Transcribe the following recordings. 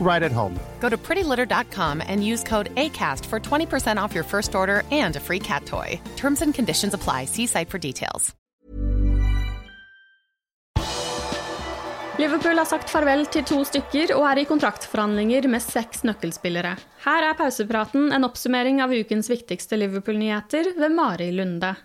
right at home. Go to prettylitter.com and use code ACAST for 20% off your first order and a free cat toy. Terms and conditions apply. See site for details. Liverpool har sagt farvel til to stykker og er i kontraktforhandlinger med seks nøkkelspillere. Her er pausepraten en oppsummering av ukens viktigste Liverpool-nyheter ved Mari Lunde.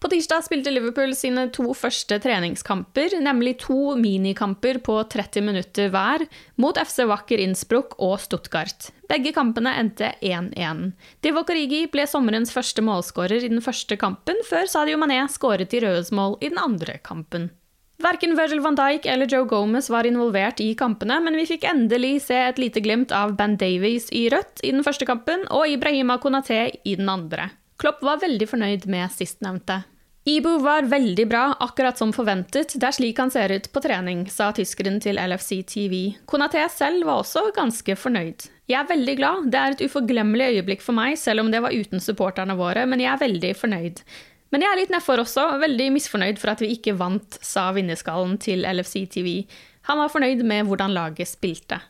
På tirsdag spilte Liverpool sine to første treningskamper, nemlig to minikamper på 30 minutter hver, mot FC Wacker Innsbruck og Stuttgart. Begge kampene endte 1-1. Divock Origi ble sommerens første målskårer i den første kampen, før Sadio Mané skåret i Rødes mål i den andre kampen. Verken Virgil van Dijk eller Joe Gomez var involvert i kampene, men vi fikk endelig se et lite glimt av Ben Davies i rødt i den første kampen og Ibrahima Konaté i den andre. Klopp var veldig fornøyd med sistnevnte. Ibu var veldig bra, akkurat som forventet, det er slik han ser ut på trening, sa tyskeren til LFC TV. Konaté selv var også ganske fornøyd. Jeg er veldig glad, det er et uforglemmelig øyeblikk for meg, selv om det var uten supporterne våre, men jeg er veldig fornøyd. Men jeg er litt nedfor også, veldig misfornøyd for at vi ikke vant, sa vinnerskallen til LFC TV. Han var fornøyd med hvordan laget spilte.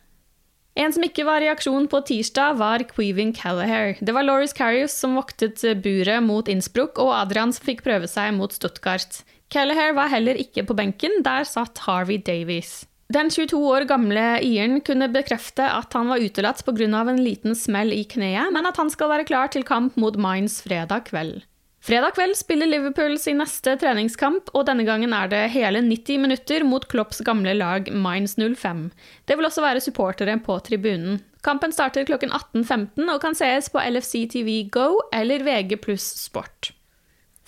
En som ikke var i aksjon på tirsdag, var Queeving Callahare. Det var Lauris Carrius som voktet buret mot Innsbruck, og Adrian som fikk prøve seg mot Stuttgart. Callahare var heller ikke på benken, der satt Harvey Davies. Den 22 år gamle Iren kunne bekrefte at han var utelatt pga. en liten smell i kneet, men at han skal være klar til kamp mot Mines fredag kveld. Fredag kveld spiller Liverpool sin neste treningskamp, og denne gangen er det hele 90 minutter mot Klopps gamle lag Mines 05. Det vil også være supportere på tribunen. Kampen starter klokken 18.15 og kan sees på LFC TV Go eller VG pluss Sport.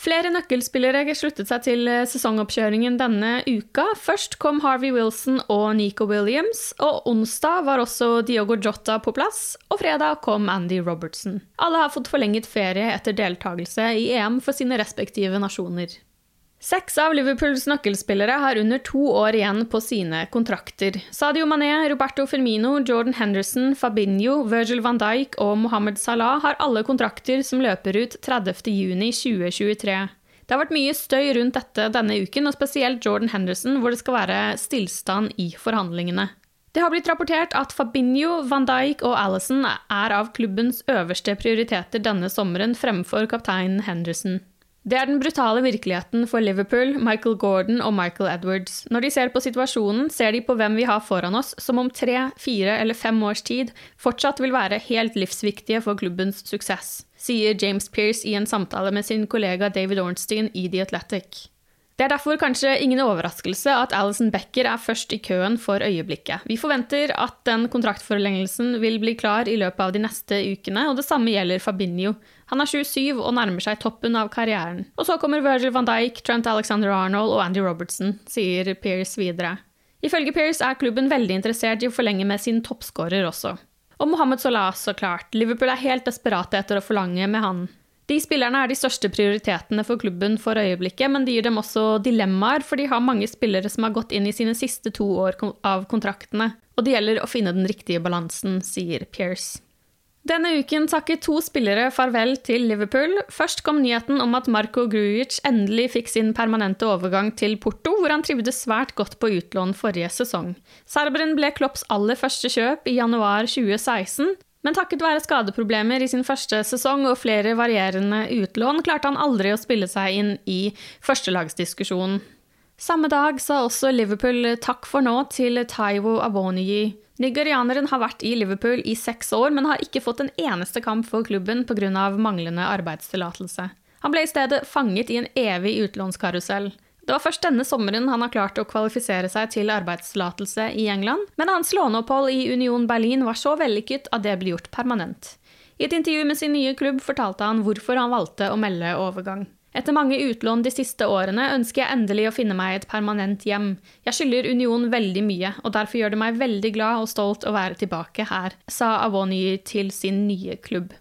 Flere nøkkelspillere sluttet seg til eh, sesongoppkjøringen denne uka. Først kom Harvey Wilson og Nico Williams, og onsdag var også Diogo Jota på plass, og fredag kom Andy Robertson. Alle har fått forlenget ferie etter deltakelse i EM for sine respektive nasjoner. Seks av Liverpools nøkkelspillere har under to år igjen på sine kontrakter. Sadio Mané, Roberto Firmino, Jordan Henderson, Fabinho, Virgil van Dijk og Mohammed Salah har alle kontrakter som løper ut 30.6.2023. Det har vært mye støy rundt dette denne uken, og spesielt Jordan Henderson, hvor det skal være stillstand i forhandlingene. Det har blitt rapportert at Fabinho, van Dijk og Alison er av klubbens øverste prioriteter denne sommeren fremfor kapteinen Henderson. Det er den brutale virkeligheten for Liverpool, Michael Gordon og Michael Edwards. Når de ser på situasjonen, ser de på hvem vi har foran oss, som om tre, fire eller fem års tid fortsatt vil være helt livsviktige for klubbens suksess, sier James Pearce i en samtale med sin kollega David Ornstein i The Athletic. Det er derfor kanskje ingen overraskelse at Alison Becker er først i køen for øyeblikket. Vi forventer at den kontraktforlengelsen vil bli klar i løpet av de neste ukene, og det samme gjelder Fabinho. Han er 27 og nærmer seg toppen av karrieren. Og så kommer Virgil van Dijk, Trent Alexander Arnold og Andy Robertson, sier Pearce videre. Ifølge Pearce er klubben veldig interessert i å forlenge med sin toppskårer også. Og Mohammed Salah, så klart. Liverpool er helt desperate etter å forlange med han. De spillerne er de største prioritetene for klubben for øyeblikket, men det gir dem også dilemmaer, for de har mange spillere som har gått inn i sine siste to år av kontraktene, og det gjelder å finne den riktige balansen, sier Pierce. Denne uken takket to spillere farvel til Liverpool. Først kom nyheten om at Marco Grujic endelig fikk sin permanente overgang til Porto, hvor han trivdes svært godt på utlån forrige sesong. Serberen ble Klopps aller første kjøp i januar 2016, men takket være skadeproblemer i sin første sesong og flere varierende utlån, klarte han aldri å spille seg inn i førstelagsdiskusjonen. Samme dag sa også Liverpool takk for nå til Taiwo Avonigi, Nigerianeren har vært i Liverpool i seks år, men har ikke fått en eneste kamp for klubben pga. manglende arbeidstillatelse. Han ble i stedet fanget i en evig utlånskarusell. Det var først denne sommeren han har klart å kvalifisere seg til arbeidstillatelse i England, men hans låneopphold i Union Berlin var så vellykket at det ble gjort permanent. I et intervju med sin nye klubb fortalte han hvorfor han valgte å melde overgang. Etter mange utlån de siste årene ønsker jeg endelig å finne meg et permanent hjem. Jeg skylder Union veldig mye, og derfor gjør det meg veldig glad og stolt å være tilbake her, sa Avony til sin nye klubb.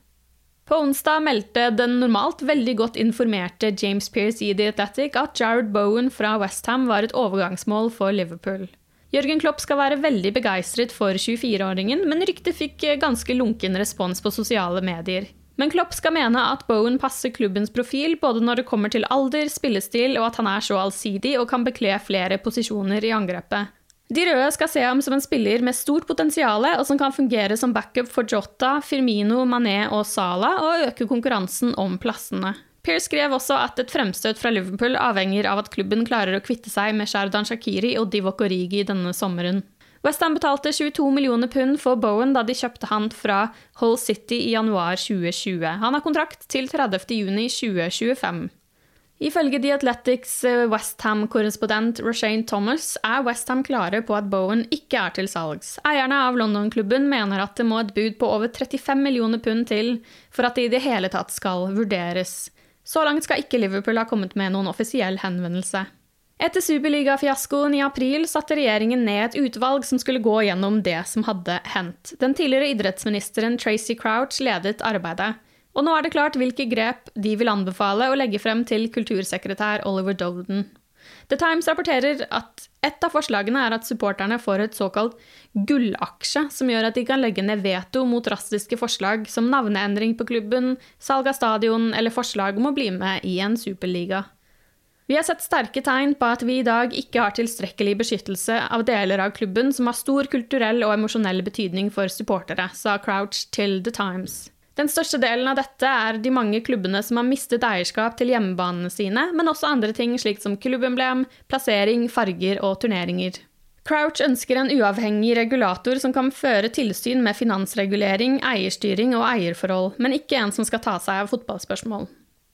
På onsdag meldte den normalt veldig godt informerte James Pearce i The Athletic at Jared Bowen fra Westham var et overgangsmål for Liverpool. Jørgen Klopp skal være veldig begeistret for 24-åringen, men ryktet fikk ganske lunken respons på sosiale medier. Men Klopp skal mene at Bowen passer klubbens profil både når det kommer til alder, spillestil og at han er så allsidig og kan bekle flere posisjoner i angrepet. De røde skal se ham som en spiller med stort potensial og som kan fungere som backup for Jota, Firmino, Mané og Sala og øke konkurransen om plassene. Pearce skrev også at et fremstøt fra Liverpool avhenger av at klubben klarer å kvitte seg med Shardan Shakiri og Divok Origi denne sommeren. Westham betalte 22 millioner pund for Bowen da de kjøpte han fra Hull City i januar 2020. Han har kontrakt til 30. juni 2025. Ifølge The Athletics eh, Westham-korrespondent Roshane Thomas er Westham klare på at Bowen ikke er til salgs. Eierne av London-klubben mener at det må et bud på over 35 millioner pund til for at det i det hele tatt skal vurderes. Så langt skal ikke Liverpool ha kommet med noen offisiell henvendelse. Etter superligafiaskoen i april satte regjeringen ned et utvalg som skulle gå gjennom det som hadde hendt. Den tidligere idrettsministeren Tracy Crouch ledet arbeidet. Og nå er det klart hvilke grep de vil anbefale å legge frem til kultursekretær Oliver Dowden. The Times rapporterer at et av forslagene er at supporterne får et såkalt gullaksje, som gjør at de kan legge ned veto mot drastiske forslag som navneendring på klubben, salg av stadion eller forslag om å bli med i en superliga. Vi har sett sterke tegn på at vi i dag ikke har tilstrekkelig beskyttelse av deler av klubben som har stor kulturell og emosjonell betydning for supportere, sa Crouch til The Times. Den største delen av dette er de mange klubbene som har mistet eierskap til hjemmebanene sine, men også andre ting slik som klubbemblem, plassering, farger og turneringer. Crouch ønsker en uavhengig regulator som kan føre tilsyn med finansregulering, eierstyring og eierforhold, men ikke en som skal ta seg av fotballspørsmål.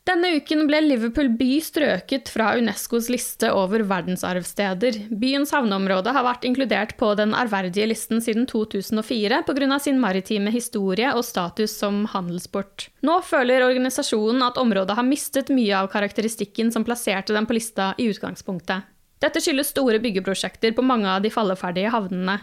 Denne uken ble Liverpool by strøket fra Unescos liste over verdensarvsteder. Byens havneområde har vært inkludert på den ærverdige listen siden 2004 pga. sin maritime historie og status som handelsport. Nå føler organisasjonen at området har mistet mye av karakteristikken som plasserte dem på lista i utgangspunktet. Dette skyldes store byggeprosjekter på mange av de falleferdige havnene.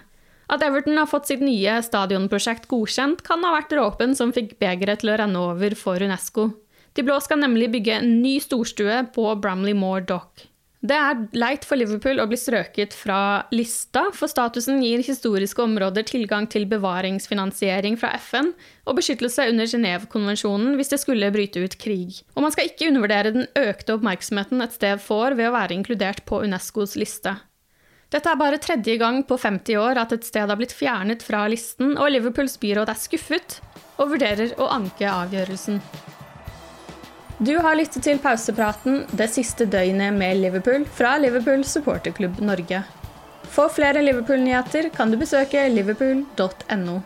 At Everton har fått sitt nye stadionprosjekt godkjent, kan ha vært dråpen som fikk begeret til å renne over for Unesco. De blå skal nemlig bygge en ny storstue på Bramley Moor Dock. Det er leit for Liverpool å bli strøket fra lista, for statusen gir historiske områder tilgang til bevaringsfinansiering fra FN og beskyttelse under Genévekonvensjonen hvis det skulle bryte ut krig. Og man skal ikke undervurdere den økte oppmerksomheten et sted får ved å være inkludert på Unescos liste. Dette er bare tredje gang på 50 år at et sted har blitt fjernet fra listen, og Liverpools byråd er skuffet og vurderer å anke avgjørelsen. Du har lyttet til pausepraten det siste døgnet med Liverpool fra Liverpool supporterklubb Norge. For flere Liverpool-nyheter kan du besøke liverpool.no.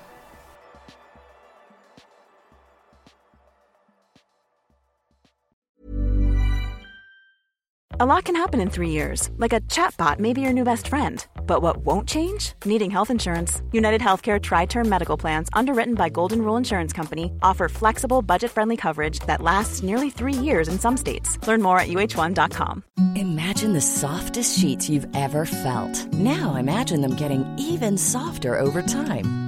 A lot can happen in three years, like a chatbot may be your new best friend. But what won't change? Needing health insurance. United Healthcare Tri Term Medical Plans, underwritten by Golden Rule Insurance Company, offer flexible, budget friendly coverage that lasts nearly three years in some states. Learn more at uh1.com. Imagine the softest sheets you've ever felt. Now imagine them getting even softer over time.